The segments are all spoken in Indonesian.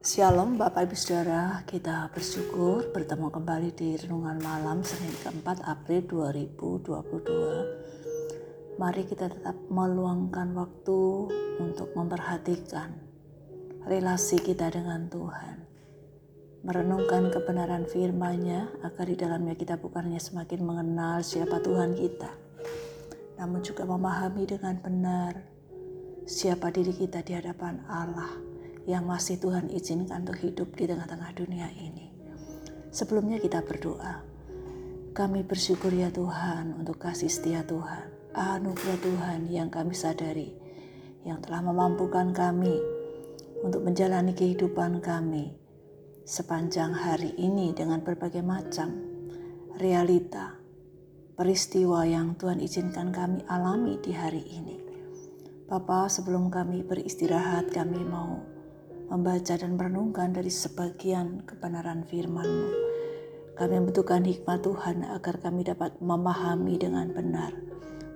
Shalom Bapak Ibu Saudara, kita bersyukur bertemu kembali di Renungan Malam Senin keempat April 2022. Mari kita tetap meluangkan waktu untuk memperhatikan relasi kita dengan Tuhan. Merenungkan kebenaran firman-Nya agar di dalamnya kita bukannya semakin mengenal siapa Tuhan kita, namun juga memahami dengan benar siapa diri kita di hadapan Allah yang masih Tuhan izinkan untuk hidup di tengah-tengah dunia ini. Sebelumnya kita berdoa. Kami bersyukur ya Tuhan untuk kasih setia Tuhan, anugerah Tuhan yang kami sadari, yang telah memampukan kami untuk menjalani kehidupan kami sepanjang hari ini dengan berbagai macam realita, peristiwa yang Tuhan izinkan kami alami di hari ini. Bapak, sebelum kami beristirahat, kami mau membaca dan merenungkan dari sebagian kebenaran firman-Mu. Kami membutuhkan hikmat Tuhan agar kami dapat memahami dengan benar,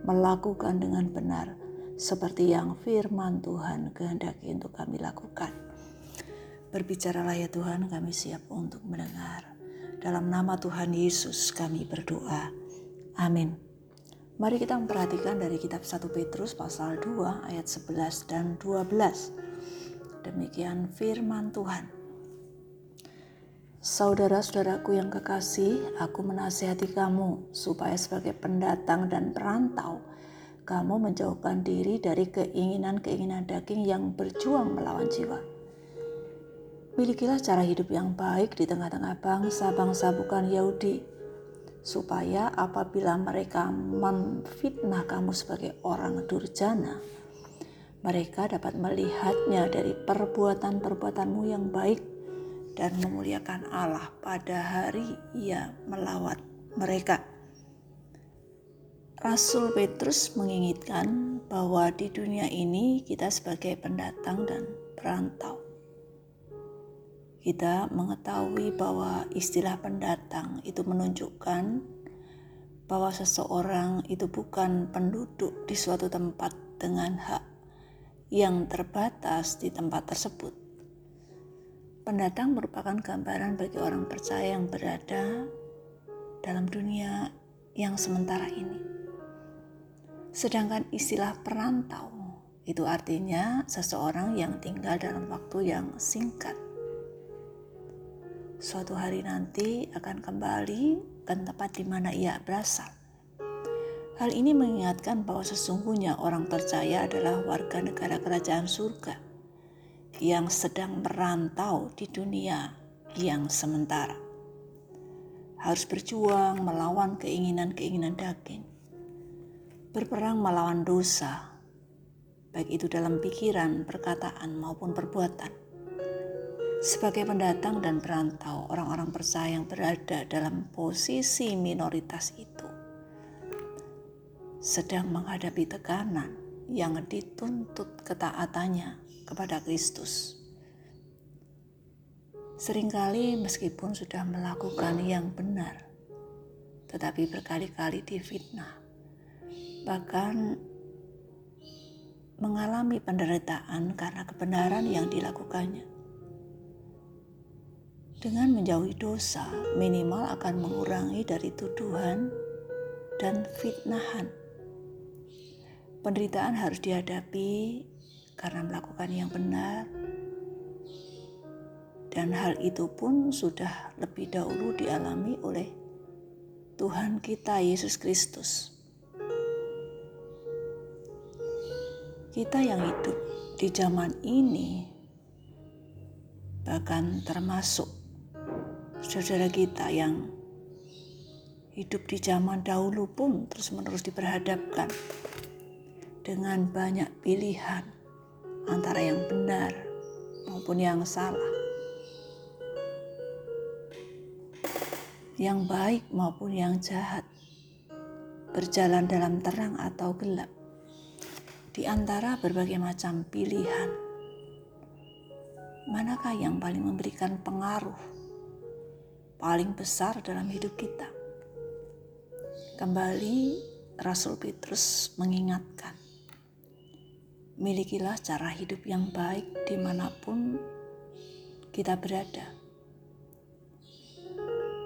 melakukan dengan benar, seperti yang firman Tuhan kehendaki untuk kami lakukan. Berbicaralah ya Tuhan, kami siap untuk mendengar. Dalam nama Tuhan Yesus kami berdoa. Amin. Mari kita memperhatikan dari kitab 1 Petrus pasal 2 ayat 11 dan 12. Demikian firman Tuhan. Saudara-saudaraku yang kekasih, aku menasihati kamu supaya sebagai pendatang dan perantau, kamu menjauhkan diri dari keinginan-keinginan daging yang berjuang melawan jiwa. Milikilah cara hidup yang baik di tengah-tengah bangsa-bangsa bukan Yahudi, supaya apabila mereka memfitnah kamu sebagai orang durjana, mereka dapat melihatnya dari perbuatan-perbuatanmu yang baik dan memuliakan Allah pada hari ia melawat mereka. Rasul Petrus mengingatkan bahwa di dunia ini kita sebagai pendatang dan perantau. Kita mengetahui bahwa istilah pendatang itu menunjukkan bahwa seseorang itu bukan penduduk di suatu tempat dengan hak yang terbatas di tempat tersebut. Pendatang merupakan gambaran bagi orang percaya yang berada dalam dunia yang sementara ini. Sedangkan istilah perantau itu artinya seseorang yang tinggal dalam waktu yang singkat. Suatu hari nanti akan kembali ke tempat di mana ia berasal. Hal ini mengingatkan bahwa sesungguhnya orang percaya adalah warga negara kerajaan surga yang sedang merantau di dunia yang sementara. Harus berjuang melawan keinginan-keinginan daging. Berperang melawan dosa, baik itu dalam pikiran, perkataan, maupun perbuatan. Sebagai pendatang dan perantau, orang-orang percaya yang berada dalam posisi minoritas itu sedang menghadapi tekanan yang dituntut ketaatannya kepada Kristus. Seringkali meskipun sudah melakukan yang benar, tetapi berkali-kali difitnah, bahkan mengalami penderitaan karena kebenaran yang dilakukannya. Dengan menjauhi dosa, minimal akan mengurangi dari tuduhan dan fitnahan Penderitaan harus dihadapi karena melakukan yang benar, dan hal itu pun sudah lebih dahulu dialami oleh Tuhan kita Yesus Kristus. Kita yang hidup di zaman ini, bahkan termasuk saudara kita yang hidup di zaman dahulu pun terus-menerus diperhadapkan dengan banyak pilihan antara yang benar maupun yang salah, yang baik maupun yang jahat, berjalan dalam terang atau gelap, di antara berbagai macam pilihan. Manakah yang paling memberikan pengaruh paling besar dalam hidup kita? Kembali, Rasul Petrus mengingatkan Milikilah cara hidup yang baik di mana pun kita berada.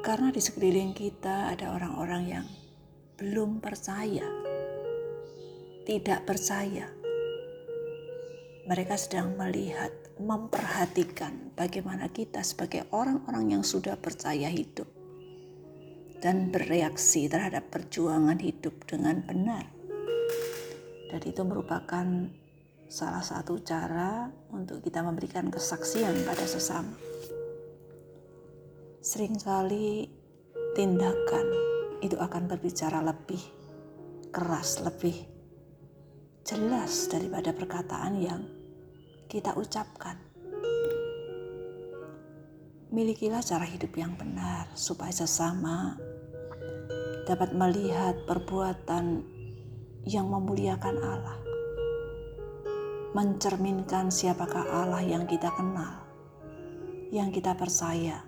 Karena di sekeliling kita ada orang-orang yang belum percaya, tidak percaya. Mereka sedang melihat, memperhatikan bagaimana kita sebagai orang-orang yang sudah percaya hidup dan bereaksi terhadap perjuangan hidup dengan benar. Dan itu merupakan salah satu cara untuk kita memberikan kesaksian pada sesama sering kali tindakan itu akan berbicara lebih keras, lebih jelas daripada perkataan yang kita ucapkan. Milikilah cara hidup yang benar supaya sesama dapat melihat perbuatan yang memuliakan Allah. Mencerminkan siapakah Allah yang kita kenal, yang kita percaya,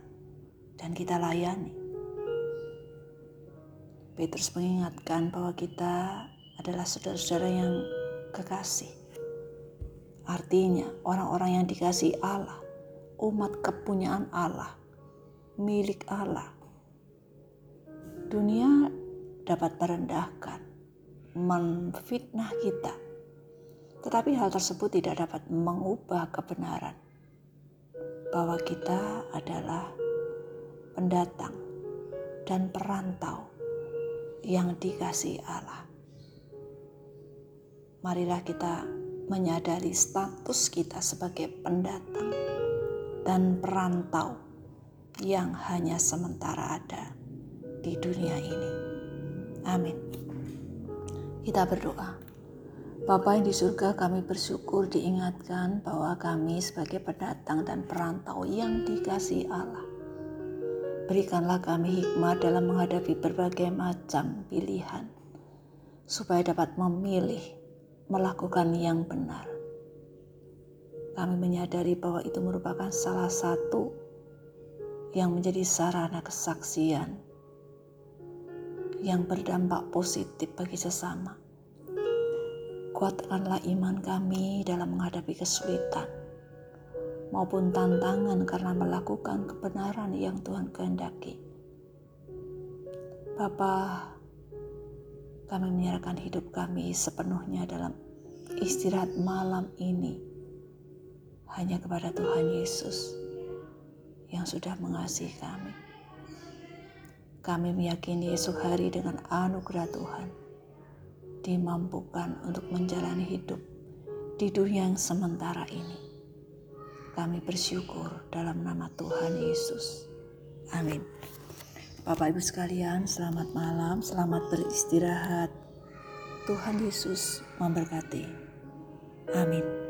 dan kita layani. Petrus mengingatkan bahwa kita adalah saudara-saudara yang kekasih. Artinya, orang-orang yang dikasih Allah, umat kepunyaan Allah, milik Allah. Dunia dapat merendahkan, menfitnah kita, tetapi hal tersebut tidak dapat mengubah kebenaran bahwa kita adalah pendatang, dan perantau yang dikasih Allah. Marilah kita menyadari status kita sebagai pendatang dan perantau yang hanya sementara ada di dunia ini. Amin. Kita berdoa. Bapa yang di surga kami bersyukur diingatkan bahwa kami sebagai pendatang dan perantau yang dikasih Allah Berikanlah kami hikmat dalam menghadapi berbagai macam pilihan, supaya dapat memilih melakukan yang benar. Kami menyadari bahwa itu merupakan salah satu yang menjadi sarana kesaksian yang berdampak positif bagi sesama. Kuatkanlah iman kami dalam menghadapi kesulitan maupun tantangan karena melakukan kebenaran yang Tuhan kehendaki. Bapa, kami menyerahkan hidup kami sepenuhnya dalam istirahat malam ini hanya kepada Tuhan Yesus yang sudah mengasihi kami. Kami meyakini esok hari dengan anugerah Tuhan dimampukan untuk menjalani hidup di dunia yang sementara ini kami bersyukur dalam nama Tuhan Yesus. Amin. Bapak Ibu sekalian, selamat malam, selamat beristirahat. Tuhan Yesus memberkati. Amin.